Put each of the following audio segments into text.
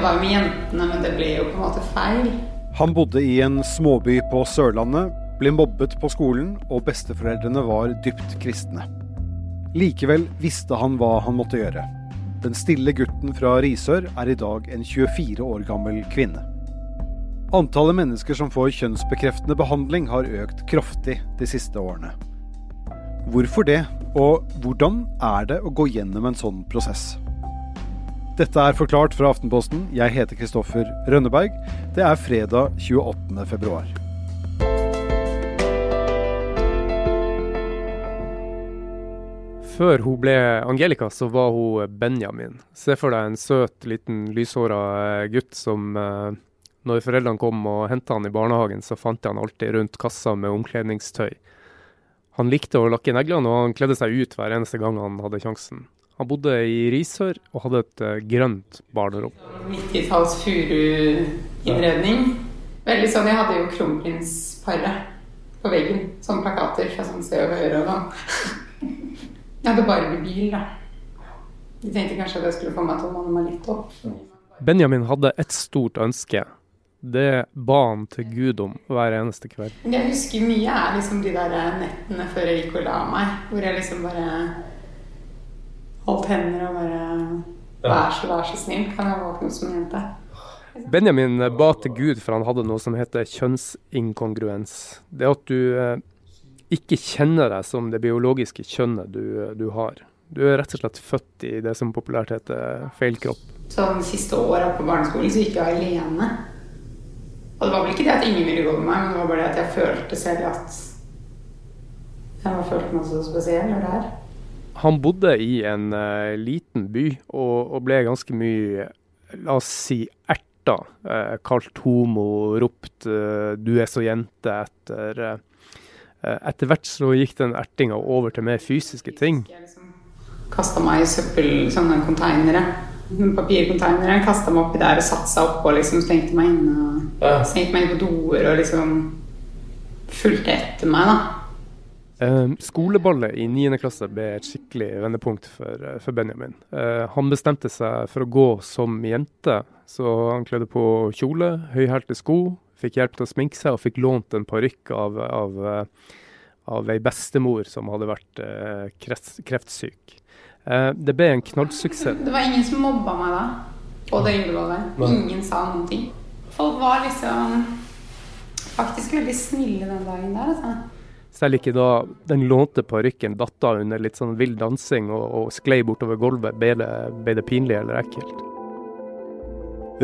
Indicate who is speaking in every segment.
Speaker 1: Jeg var jo med jentene, men det ble jo på en måte feil.
Speaker 2: Han bodde i en småby på Sørlandet, ble mobbet på skolen, og besteforeldrene var dypt kristne. Likevel visste han hva han måtte gjøre. Den stille gutten fra Risør er i dag en 24 år gammel kvinne. Antallet mennesker som får kjønnsbekreftende behandling har økt kraftig de siste årene. Hvorfor det, og hvordan er det å gå gjennom en sånn prosess? Dette er Forklart fra Aftenposten. Jeg heter Kristoffer Rønneberg. Det er fredag 28. februar.
Speaker 3: Før hun ble Angelica, så var hun Benjamin. Se for deg en søt, liten, lyshåra eh, gutt som eh, Når foreldrene kom og henta han i barnehagen, så fant jeg han alltid rundt kassa med omkledningstøy. Han likte å lakke neglene, og han kledde seg ut hver eneste gang han hadde sjansen. Han bodde i Risør og hadde et uh, grønt barnerom.
Speaker 1: 90-talls furuinnredning. Veldig sånn, Jeg hadde jo Kronprinsparet på veggen Sånne plakater fra sånn Se og Høre og sånn. Jeg hadde bare med bil, da. De tenkte kanskje at jeg skulle få meg til å litt opp.
Speaker 3: Benjamin hadde et stort ønske. Det ba han til Gud om hver eneste kveld.
Speaker 1: Jeg husker mye er liksom de der nettene før jeg gikk og la meg. Hvor jeg liksom bare holdt hender og bare Vær så, vær så snill, kan jeg våkne som en jente?
Speaker 3: Benjamin ba til Gud for han hadde noe som heter kjønnsinkongruens. Det at du eh, ikke kjenner deg som det biologiske kjønnet du, du, har. Du er rett og slett født i det som populært heter feil kropp.
Speaker 1: Sånn siste åra på barneskolen så gikk jeg alene. Og det var vel ikke det at ingen ville gå med meg, men det var bare det at jeg følte selv at jeg følte følt meg så spesiell og rar.
Speaker 3: Han bodde i en uh, liten by og, og, ble ganske mye, la oss si, erta. Uh, kalt homo, ropt uh, 'du er så jente' etter Etter hvert så gikk den ertinga over til mer fysiske ting.
Speaker 1: Jeg liksom kasta meg i søppel, sånne konteinere Papirkonteinere. kasta meg oppi der og satte seg oppå liksom, stengte meg inne. Ja. Stengte meg inn på doer og liksom fulgte etter meg, da.
Speaker 3: Uh, skoleballet i 9. klasse ble et skikkelig vendepunkt for, uh, for Benjamin. Uh, han bestemte seg for å gå som jente, så han kledde på kjole, høyhælte sko, fikk hjelp til å sminke seg og fikk lånt en parykk av, av, av ei bestemor som hadde vært kreft, kreftsyk. Eh, det ble en knallsuksess.
Speaker 1: Det var ingen som mobba meg da, på det yngeballet. Ingen sa noen ting. Folk var liksom faktisk veldig snille den dagen der, altså.
Speaker 3: Selv ikke da den lånte parykken datt av under litt sånn vill dansing og, og sklei bortover gulvet, ble det, pinlig eller ekkelt.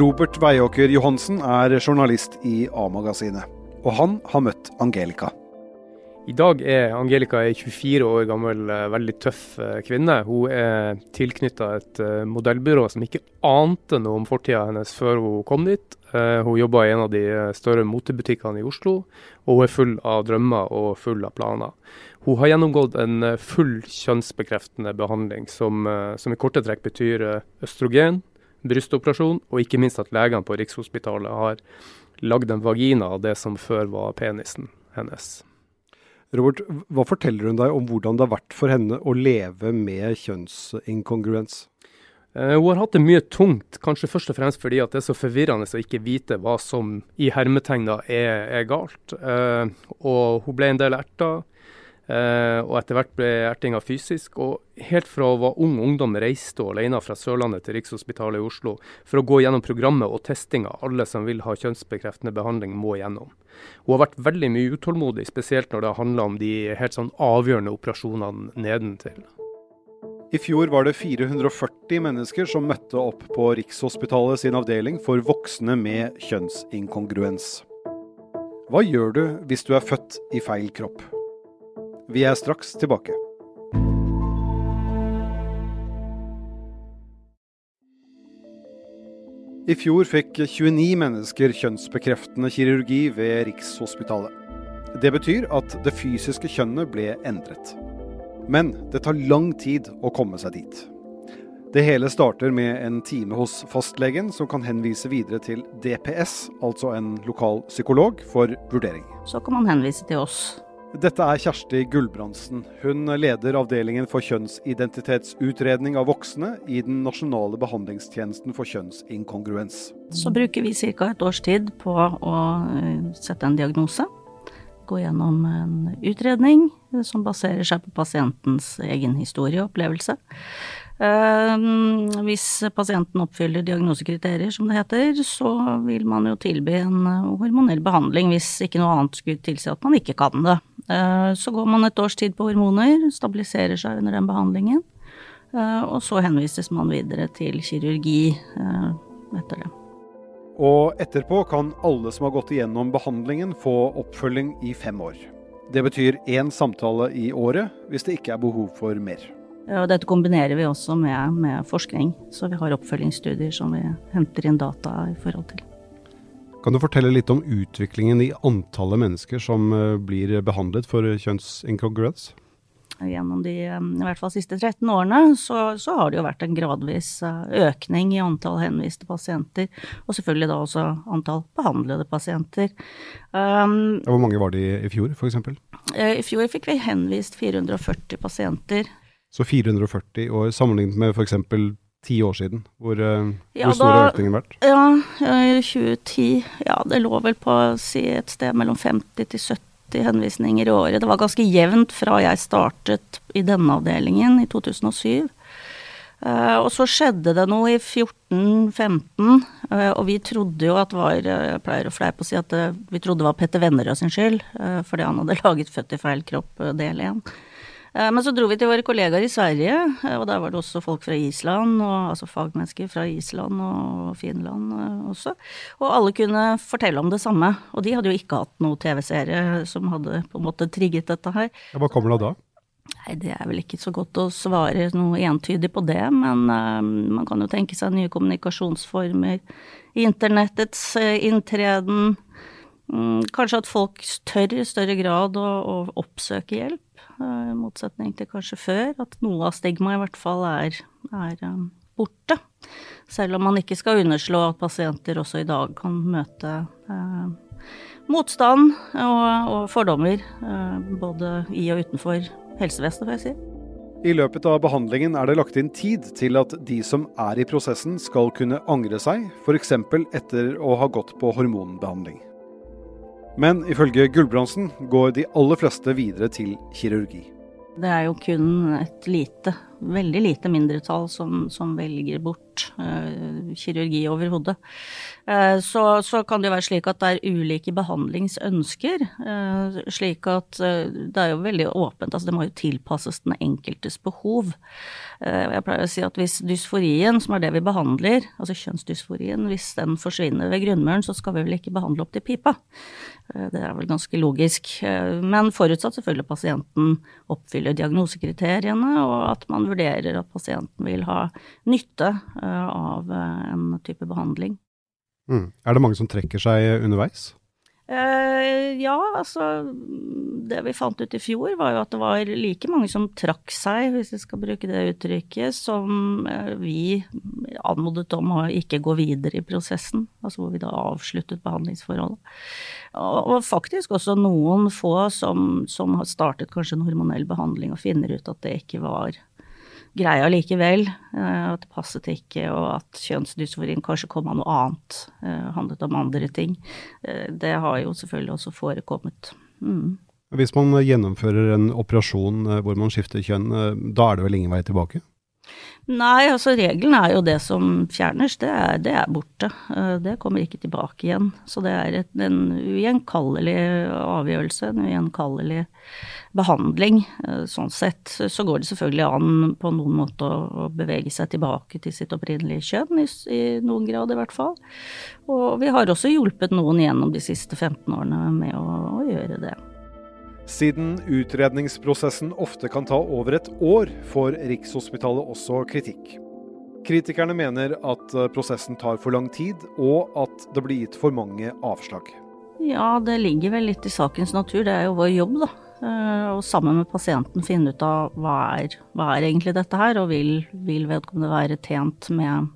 Speaker 2: Robert Veiåker Johansen er journalist i A-magasinet, og han har møtt Angelica.
Speaker 3: I dag er Angelica ei 24 år gammel, eh, veldig tøff eh, kvinne. Hun er tilknytta et eh, modellbyrå som ikke ante noe om fortida hennes før hun kom dit. Hun jobber i en av de større motebutikkene i Oslo, og hun er full av drømmer og full av planer. Hun har gjennomgått en full kjønnsbekreftende behandling, som, som i korte trekk betyr østrogen, brystoperasjon, og ikke minst at legene på Rikshospitalet har lagd en vagina av det som før var penisen hennes.
Speaker 2: Robert, hva forteller hun deg om hvordan det har vært for henne å leve med kjønnsinkongruens?
Speaker 3: Uh, hun har hatt det mye tungt, kanskje først og fremst fordi det er så forvirrende å ikke vite hva som i hermetegna er, er galt. Uh, og hun ble en del erta. Uh, og etter hvert ble ertinga fysisk. Og helt fra hun var ung ungdom reiste hun alene fra Sørlandet til Rikshospitalet i Oslo for å gå gjennom programmet og testinga alle som vil ha kjønnsbekreftende behandling, må gjennom. Hun har vært veldig mye utålmodig, spesielt når det handla om de helt sånn avgjørende operasjonene nedentil.
Speaker 2: I fjor var det 440 mennesker som møtte opp på Rikshospitalet sin avdeling for voksne med kjønnsinkongruens. Hva gjør du hvis du er født i feil kropp? Vi er straks tilbake. I fjor fikk 29 mennesker kjønnsbekreftende kirurgi ved Rikshospitalet. Det betyr at det fysiske kjønnet ble endret. Men det tar lang tid å komme seg dit. Det hele starter med en time hos fastlegen, som kan henvise videre til DPS, altså en lokal psykolog, for vurdering.
Speaker 4: Så kan man henvise til oss
Speaker 2: Dette er Kjersti Gulbrandsen. Hun leder avdelingen for kjønnsidentitetsutredning av voksne i den nasjonale behandlingstjenesten for kjønnsinkongruens.
Speaker 4: Så bruker vi ca. et års tid på å eh, sette en diagnose. Gå gjennom en utredning som baserer seg på pasientens egen historie og opplevelse. Ehm, hvis pasienten oppfyller diagnosekriterier, som det heter, så vil man jo tilby en eh, hormonell behandling hvis ikke noe annet skulle tilsi at man ikke kan det. Ehm, så går man et års tid på hormoner, stabiliserer seg under den behandlingen, ehm, og så henvises man videre til kirurgi eh, etter det.
Speaker 2: Og etterpå kan alle som har gått igjennom behandlingen få oppfølging i fem år. Det betyr én samtale i året hvis det ikke er behov for mer.
Speaker 4: Og dette kombinerer vi også med, med, forskning, så vi har oppfølgingsstudier som vi henter inn data i forhold til.
Speaker 2: Kan du fortelle litt om utviklingen i antallet mennesker som eh, blir behandlet for kjønnsinkongruens?
Speaker 4: Gjennom de eh, i hvert fall siste 13 årene så, så, har det jo vært en gradvis eh, økning i antall henviste pasienter, og selvfølgelig da også antall behandlede pasienter.
Speaker 2: Um, Hvor mange var det i fjor, f.eks.?
Speaker 4: I fjor fikk vi henvist 440 pasienter
Speaker 2: så 440 år sammenlignet med f.eks. ti år siden. Hvor, uh, ja, hvor stor har økningen vært?
Speaker 4: Ja, i 2010 ja, det lå vel på si et sted mellom 50 til 70 henvisninger i året. Det var ganske jevnt fra jeg startet i denne avdelingen i 2007. Uh, eh, og så skjedde det noe i 14-15, uh, og vi trodde jo at var Jeg pleier å fleipe å si at uh, vi trodde det var Petter Vennerød sin skyld, fordi han hadde laget Født i feil kropp del 1. Eh, men så dro vi til våre kollegaer i Sverige, eh, og der var det også folk fra Island, og, altså fagmennesker fra Island og Finland eh, også. Og alle kunne fortelle om det samme. Og de hadde jo ikke hatt noe TV-serie som hadde på en måte trigget dette her.
Speaker 2: Ja, hva kommer det da?
Speaker 4: Nei, Det er vel ikke så godt å svare noe entydig på det, men uh, man kan jo tenke seg nye kommunikasjonsformer. Internettets uh, inntreden. Um, kanskje at folk tør i større grad å, å oppsøke hjelp. Eh, i motsetning til kanskje før, at noe av stigmaet i hvert fall er, er um, borte. Selv om man ikke skal underslå at pasienter også i dag kan møte eh, motstand og, og fordommer, eh, både i og utenfor helsevesenet, får jeg si.
Speaker 2: I løpet av behandlingen er det lagt inn tid til at de som er i prosessen skal kunne angre seg, f.eks. etter å ha gått på hormonbehandling. Men ifølge Gulbrandsen går de aller fleste videre til kirurgi.
Speaker 4: Det er jo kun et lite, veldig lite mindretall som, som velger bort uh, kirurgi overhodet. Uh, så, så, kan det jo være slik at det er ulike behandlingsønsker. Uh, slik at det er jo veldig åpent, altså det må jo tilpasses den enkeltes behov. Jeg pleier å si at hvis dysforien, som er det vi behandler, altså kjønnsdysforien, hvis den forsvinner ved grunnmuren, så skal vi vel ikke behandle opp til pipa. Eh, det er vel ganske logisk. Eh, men forutsatt selvfølgelig pasienten oppfyller diagnosekriteriene, og at man vurderer at pasienten vil ha nytte eh, av en type behandling.
Speaker 2: Mm. Er det mange som trekker seg underveis?
Speaker 4: Eh, ja, altså Det vi fant ut i fjor, var jo at det var like mange som trakk seg, hvis vi skal bruke det uttrykket, som uh, vi anmodet om å ikke gå videre i prosessen. Altså hvor vi da avsluttet behandlingsforholdet. Og, og faktisk også noen få som, som har startet kanskje en hormonell behandling og finner ut at det ikke var greia likevel. Eh, at det passet ikke, og at kjønnsdysforien kanskje kom av noe annet. Eh, handlet om andre ting. Eh, det har jo selvfølgelig også forekommet. Mm.
Speaker 2: Hvis man gjennomfører en operasjon hvor man skifter kjønn, da er det vel ingen vei tilbake?
Speaker 4: Nei, altså regelen er jo det som fjernes, det er, det er borte. Eh, det kommer ikke tilbake igjen. Så det er et, en ugjenkallelig avgjørelse, en ugjenkallelig behandling. Eh, sånn sett så går det selvfølgelig an på noen måte å, bevege seg tilbake til sitt opprinnelige kjønn, i, i noen grad i hvert fall. Og vi har også hjulpet noen gjennom de siste 15 årene med å, å gjøre det.
Speaker 2: Siden utredningsprosessen ofte kan ta over et år, får Rikshospitalet også kritikk. Kritikerne mener at eh, prosessen tar for lang tid, og at det blir gitt for mange avslag.
Speaker 4: Ja, det ligger vel litt i sakens natur. Det er jo vår jobb, da. Eh, og sammen med pasienten finne ut av hva er, hva er egentlig dette her, og vil, vil vedkommende være tjent med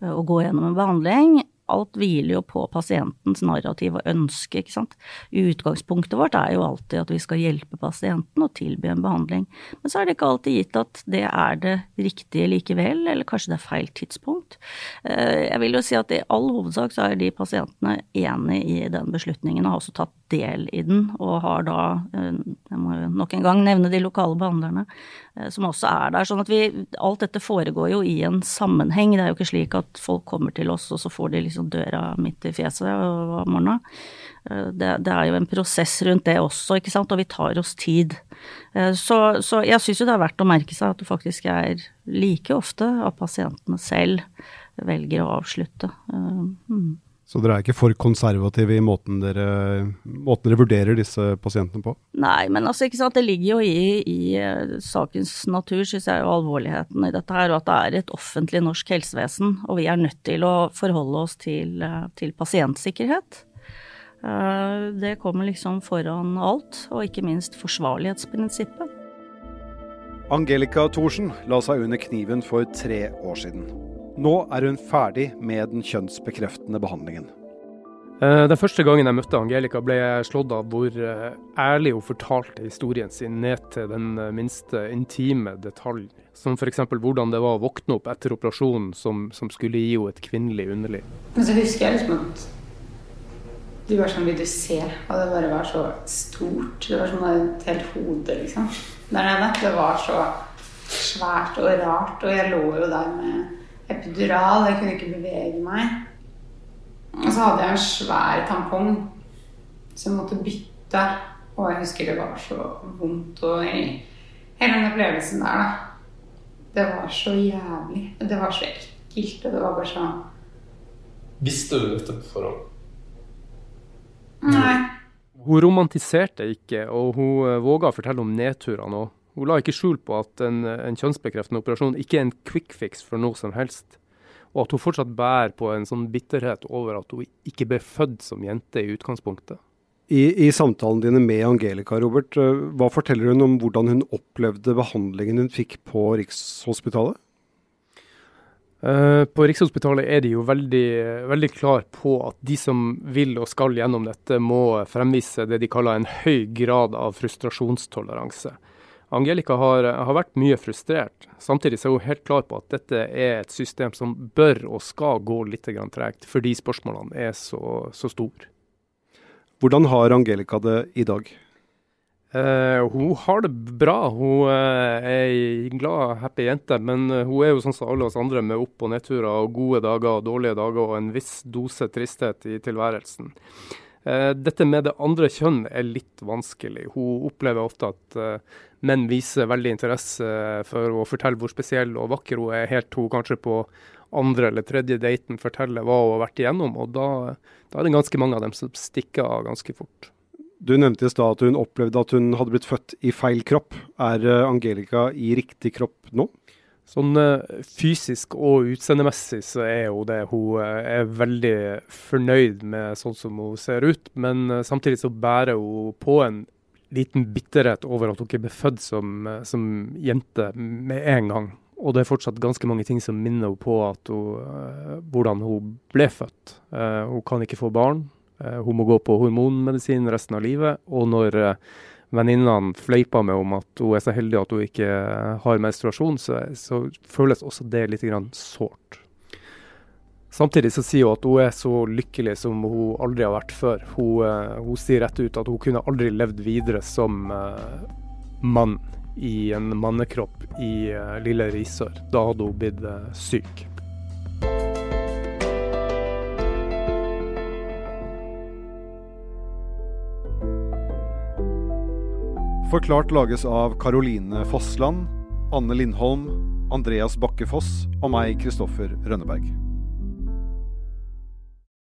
Speaker 4: eh, å gå gjennom en behandling. Alt hviler jo på pasientens narrativ og ønske, ikke sant. Utgangspunktet vårt er jo alltid at vi skal hjelpe pasienten og tilby en behandling. Men så er det ikke alltid gitt at det er det riktige likevel, eller kanskje det er feil tidspunkt. Eh, jeg vil jo si at i all hovedsak så er de pasientene enig i den beslutningen og har også tatt del i den, og har da, eh, jeg må jo nok en gang nevne de lokale behandlerne, eh, som også er der. Sånn at vi, alt dette foregår jo i en sammenheng. Det er jo ikke slik at folk kommer til oss, og så får de liksom døra midt i fjeset om morgenen. Eh, det, det, er jo en prosess rundt det også, ikke sant, og vi tar oss tid. Så, så jeg syns jo det er verdt å merke seg at det faktisk er like ofte at pasientene selv velger å avslutte.
Speaker 2: Mm. Så dere er ikke for konservative i måten dere, måten dere, vurderer disse pasientene på?
Speaker 4: Nei, men altså, ikke sant? det ligger jo i, i uh, sakens natur, syns jeg, og alvorligheten i dette her, og at det er et offentlig norsk helsevesen. Og vi er nødt til å forholde oss til, uh, til pasientsikkerhet. Uh, det kommer liksom foran alt, og ikke minst forsvarlighetsprinsippet.
Speaker 2: Angelica Thorsen la seg under kniven for tre år siden. Nå er hun ferdig med den kjønnsbekreftende behandlingen.
Speaker 3: Eh, den første gangen jeg møtte Angelica, ble jeg slått av hvor eh, ærlig hun fortalte historien sin ned til den eh, minste intime detalj. Som f.eks. hvordan det var å våkne opp etter operasjonen som, som skulle gi henne et kvinnelig underliv.
Speaker 1: Men så husker jeg liksom at du var sånn Vil du se? Og det bare var så stort. Det var som et helt hode, liksom. Der nede. Det var så svært og rart. Og jeg lå jo der med epidural. Jeg kunne ikke bevege meg. Og så hadde jeg en svær tampong som jeg måtte bytte. Og jeg husker det var så vondt. Og hele den opplevelsen der, da. Det var så jævlig. Det var så ekkelt. Og det var bare sånn
Speaker 5: Visste du dette på forhånd?
Speaker 1: Nei.
Speaker 3: Hun romantiserte ikke, og hun eh, våga å fortelle om nedturene òg. Hun la ikke skjul på at en, en kjønnsbekreftende operasjon ikke er en quick fix for noe som helst. Og at hun fortsatt bærer på en sånn bitterhet over at hun ikke ble født som jente i utgangspunktet.
Speaker 2: I, I samtalen dine med Angelica, Robert, eh, hva forteller hun om hvordan hun opplevde behandlingen hun fikk på Rikshospitalet?
Speaker 3: Uh, på Rikshospitalet er de jo veldig, veldig klar på at de som vil og skal gjennom dette, må fremvise det de kaller en høy grad av frustrasjonstoleranse. Angelica har, har, vært mye frustrert. Samtidig er hun helt klar på at dette er et system som bør og skal gå litt tregt, fordi spørsmålene er så, så store.
Speaker 2: Hvordan har Angelica det i dag?
Speaker 3: Eh, hun har det bra. Hun eh, er ei glad, happy jente. Men eh, hun er jo sånn som alle oss andre, med opp- og nedturer og gode dager og dårlige dager og en viss dose tristhet i tilværelsen. Eh, dette med det andre kjønn er litt vanskelig. Hun opplever ofte at eh, menn viser veldig interesse for å fortelle hvor spesiell og vakker hun er, helt til hun kanskje på andre eller tredje daten forteller hva hun har vært igjennom. Og da, da er det ganske mange av dem som stikker av ganske fort.
Speaker 2: Du nevnte i stad at hun opplevde at hun hadde blitt født i feil kropp. Er eh, Angelica i riktig kropp nå?
Speaker 3: Sånn eh, fysisk og utseendemessig så er jo det. Hun eh, er veldig fornøyd med sånn som hun ser ut, men samtidig så bærer hun på en liten bitterhet over at hun ikke ble født som, som, jente med en gang. Og det er fortsatt ganske mange ting som minner henne på hun, hvordan hun ble født. Hun kan ikke få barn. Hun må gå på hormonmedisin resten av livet. Og når venninnene fleiper med om at hun er så heldig at hun ikke har menstruasjon, så, så føles også det litt sårt. Samtidig så sier hun at hun er så lykkelig som hun aldri har vært før. Hun, uh, hun sier rett ut at hun kunne aldri levd videre som uh, mann i en mannekropp i uh, lille Risør. Da hadde hun blitt syk.
Speaker 2: Forklart lages av Caroline Fossland, Anne Lindholm, Andreas Bakke Foss og meg, Kristoffer Rønneberg.